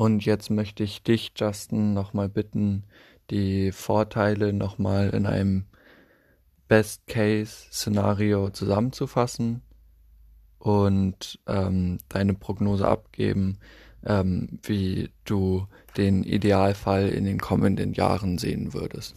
Und jetzt möchte ich dich, Justin, nochmal bitten, die Vorteile nochmal in einem Best-Case-Szenario zusammenzufassen und ähm, deine Prognose abgeben, ähm, wie du den Idealfall in den kommenden Jahren sehen würdest.